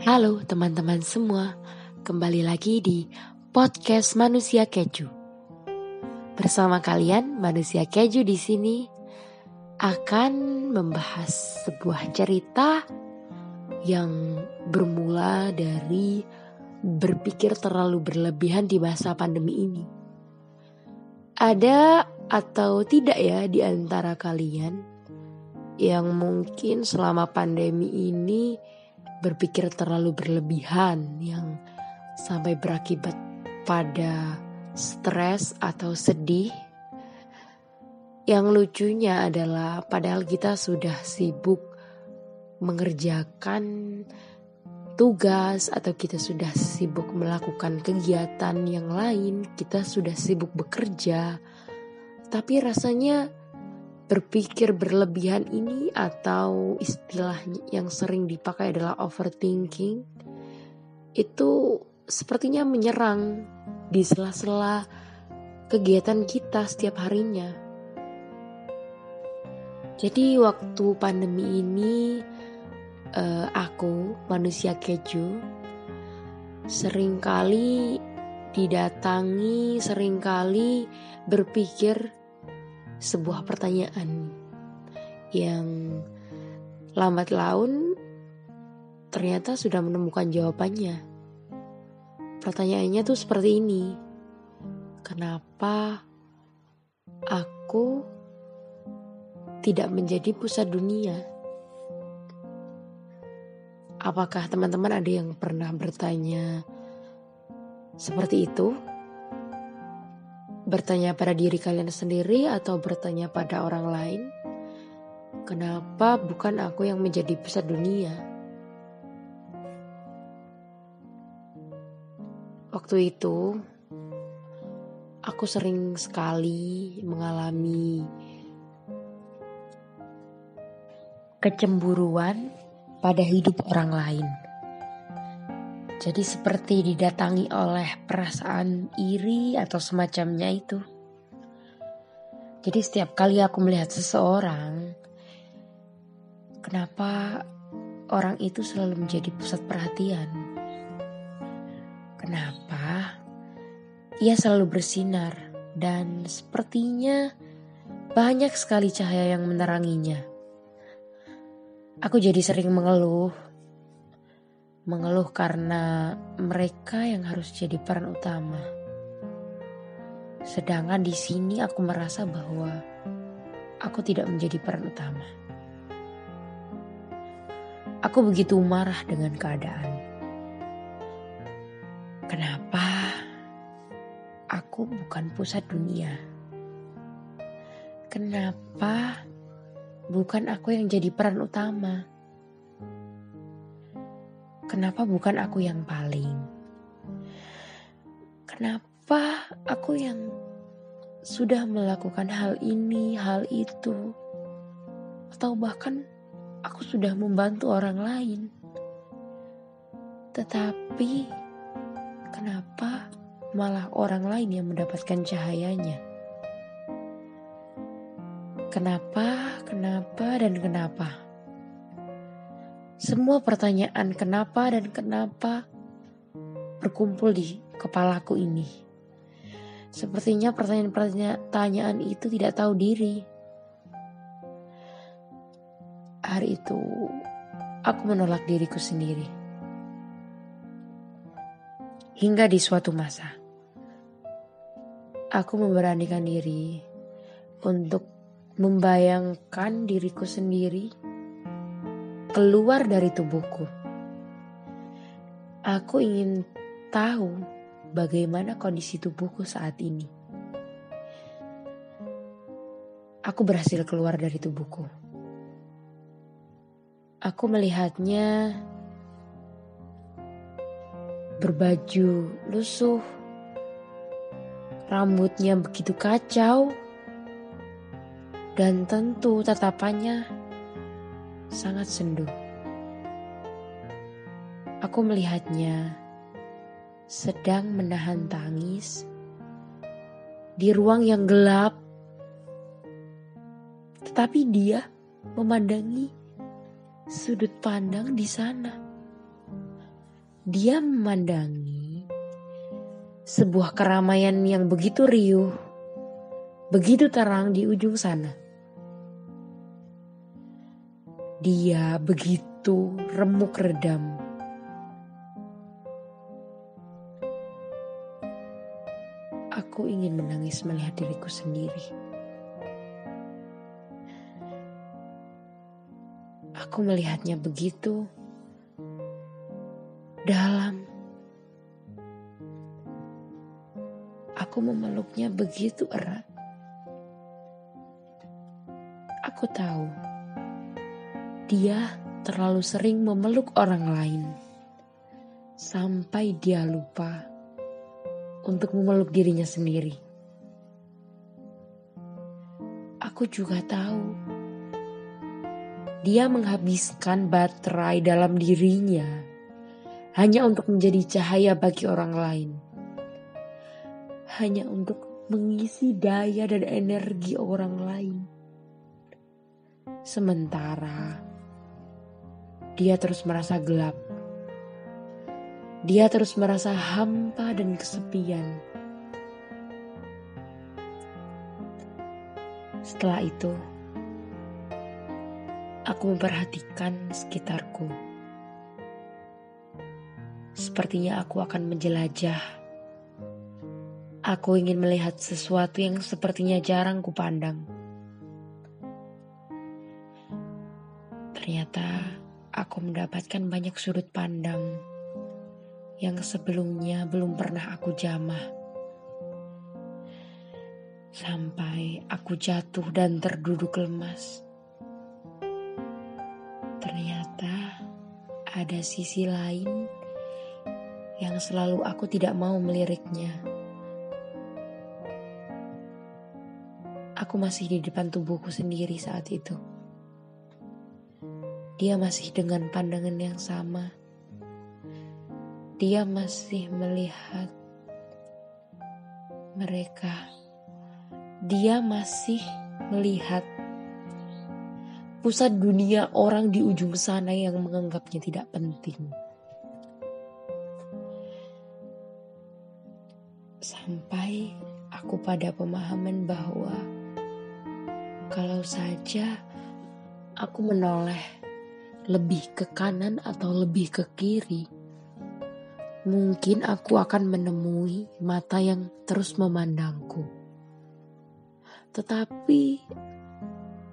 Halo teman-teman semua, kembali lagi di podcast Manusia Keju. Bersama kalian, Manusia Keju di sini akan membahas sebuah cerita yang bermula dari berpikir terlalu berlebihan di masa pandemi ini. Ada atau tidak ya di antara kalian yang mungkin selama pandemi ini berpikir terlalu berlebihan yang sampai berakibat pada stres atau sedih. Yang lucunya adalah padahal kita sudah sibuk mengerjakan tugas atau kita sudah sibuk melakukan kegiatan yang lain, kita sudah sibuk bekerja. Tapi rasanya berpikir berlebihan ini atau istilahnya yang sering dipakai adalah overthinking itu sepertinya menyerang di sela-sela kegiatan kita setiap harinya. Jadi waktu pandemi ini uh, aku manusia keju sering kali didatangi, sering kali berpikir sebuah pertanyaan yang lambat laun ternyata sudah menemukan jawabannya. Pertanyaannya tuh seperti ini. Kenapa aku tidak menjadi pusat dunia? Apakah teman-teman ada yang pernah bertanya seperti itu? Bertanya pada diri kalian sendiri atau bertanya pada orang lain? Kenapa bukan aku yang menjadi pusat dunia? Waktu itu, aku sering sekali mengalami kecemburuan pada hidup orang lain. Jadi seperti didatangi oleh perasaan iri atau semacamnya itu. Jadi setiap kali aku melihat seseorang, kenapa orang itu selalu menjadi pusat perhatian? Kenapa ia selalu bersinar dan sepertinya banyak sekali cahaya yang meneranginya. Aku jadi sering mengeluh mengeluh karena mereka yang harus jadi peran utama. Sedangkan di sini aku merasa bahwa aku tidak menjadi peran utama. Aku begitu marah dengan keadaan. Kenapa aku bukan pusat dunia? Kenapa bukan aku yang jadi peran utama? Kenapa bukan aku yang paling? Kenapa aku yang sudah melakukan hal ini, hal itu, atau bahkan aku sudah membantu orang lain, tetapi kenapa malah orang lain yang mendapatkan cahayanya? Kenapa, kenapa, dan kenapa? Semua pertanyaan kenapa dan kenapa berkumpul di kepalaku ini. Sepertinya pertanyaan-pertanyaan itu tidak tahu diri. Hari itu aku menolak diriku sendiri. Hingga di suatu masa, aku memberanikan diri untuk membayangkan diriku sendiri keluar dari tubuhku. Aku ingin tahu bagaimana kondisi tubuhku saat ini. Aku berhasil keluar dari tubuhku. Aku melihatnya berbaju lusuh, rambutnya begitu kacau, dan tentu tatapannya sangat sendu. Aku melihatnya sedang menahan tangis di ruang yang gelap, tetapi dia memandangi sudut pandang di sana. dia memandangi sebuah keramaian yang begitu riuh, begitu terang di ujung sana. Dia begitu remuk redam. Aku ingin menangis melihat diriku sendiri. Aku melihatnya begitu dalam. Aku memeluknya begitu erat. Aku tahu dia terlalu sering memeluk orang lain sampai dia lupa untuk memeluk dirinya sendiri. Aku juga tahu dia menghabiskan baterai dalam dirinya hanya untuk menjadi cahaya bagi orang lain, hanya untuk mengisi daya dan energi orang lain. Sementara dia terus merasa gelap dia terus merasa hampa dan kesepian. Setelah itu, aku memperhatikan sekitarku. Sepertinya aku akan menjelajah. Aku ingin melihat sesuatu yang sepertinya jarang kupandang. Ternyata aku mendapatkan banyak sudut pandang yang sebelumnya belum pernah aku jamah. Sampai aku jatuh dan terduduk lemas. Ternyata ada sisi lain yang selalu aku tidak mau meliriknya. Aku masih di depan tubuhku sendiri saat itu. Dia masih dengan pandangan yang sama dia masih melihat mereka. Dia masih melihat pusat dunia orang di ujung sana yang menganggapnya tidak penting. Sampai aku pada pemahaman bahwa kalau saja aku menoleh lebih ke kanan atau lebih ke kiri, mungkin aku akan menemui mata yang terus memandangku. Tetapi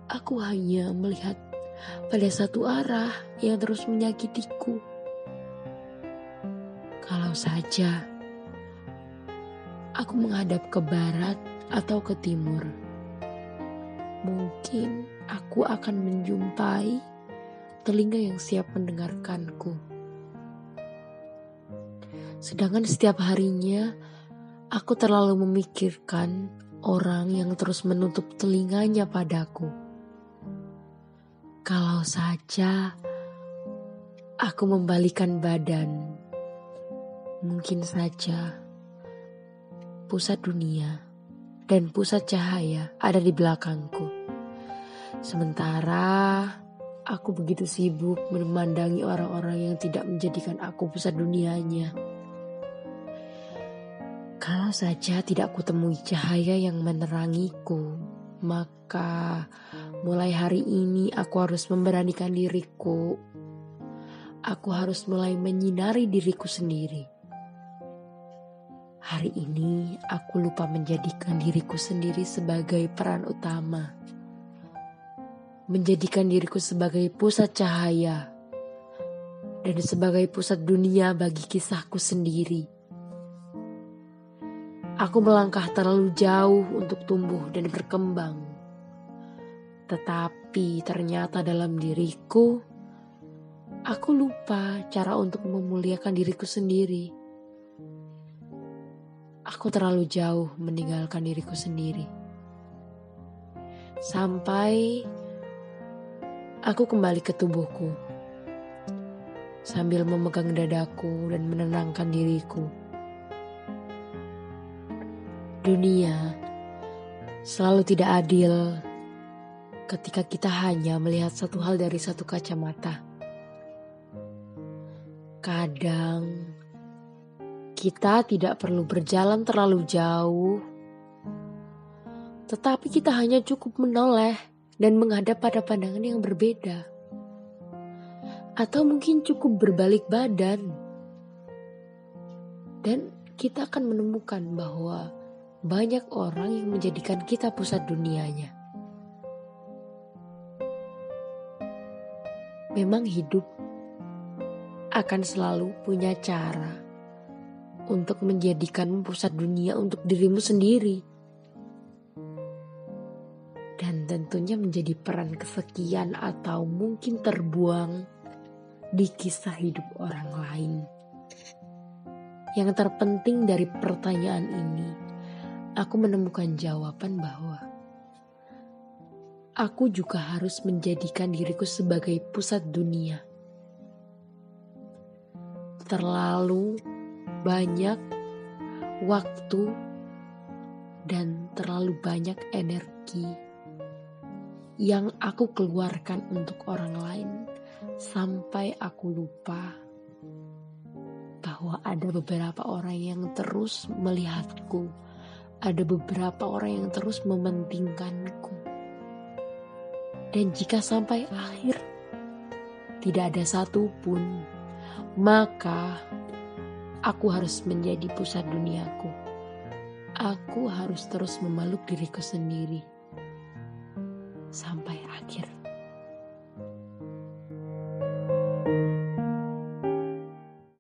aku hanya melihat pada satu arah yang terus menyakitiku. Kalau saja aku menghadap ke barat atau ke timur, mungkin aku akan menjumpai telinga yang siap mendengarkanku. Sedangkan setiap harinya aku terlalu memikirkan orang yang terus menutup telinganya padaku. Kalau saja aku membalikan badan, mungkin saja pusat dunia dan pusat cahaya ada di belakangku. Sementara aku begitu sibuk memandangi orang-orang yang tidak menjadikan aku pusat dunianya. Kalau saja tidak kutemui cahaya yang menerangiku, maka mulai hari ini aku harus memberanikan diriku. Aku harus mulai menyinari diriku sendiri. Hari ini aku lupa menjadikan diriku sendiri sebagai peran utama. Menjadikan diriku sebagai pusat cahaya dan sebagai pusat dunia bagi kisahku sendiri Aku melangkah terlalu jauh untuk tumbuh dan berkembang. Tetapi ternyata dalam diriku, aku lupa cara untuk memuliakan diriku sendiri. Aku terlalu jauh meninggalkan diriku sendiri. Sampai aku kembali ke tubuhku sambil memegang dadaku dan menenangkan diriku. Dunia selalu tidak adil ketika kita hanya melihat satu hal dari satu kacamata. Kadang Kita tidak perlu berjalan terlalu jauh, tetapi kita hanya cukup menoleh dan menghadap pada pandangan yang berbeda, atau mungkin cukup berbalik badan, dan kita akan menemukan bahwa banyak orang yang menjadikan kita pusat dunianya. Memang hidup akan selalu punya cara untuk menjadikan pusat dunia untuk dirimu sendiri. Tentunya menjadi peran kesekian atau mungkin terbuang di kisah hidup orang lain. Yang terpenting dari pertanyaan ini, aku menemukan jawaban bahwa aku juga harus menjadikan diriku sebagai pusat dunia. Terlalu banyak waktu dan terlalu banyak energi yang aku keluarkan untuk orang lain sampai aku lupa bahwa ada beberapa orang yang terus melihatku, ada beberapa orang yang terus mementingkanku. Dan jika sampai akhir tidak ada satupun, maka Aku harus menjadi pusat duniaku. Aku harus terus memeluk diriku sendiri sampai akhir.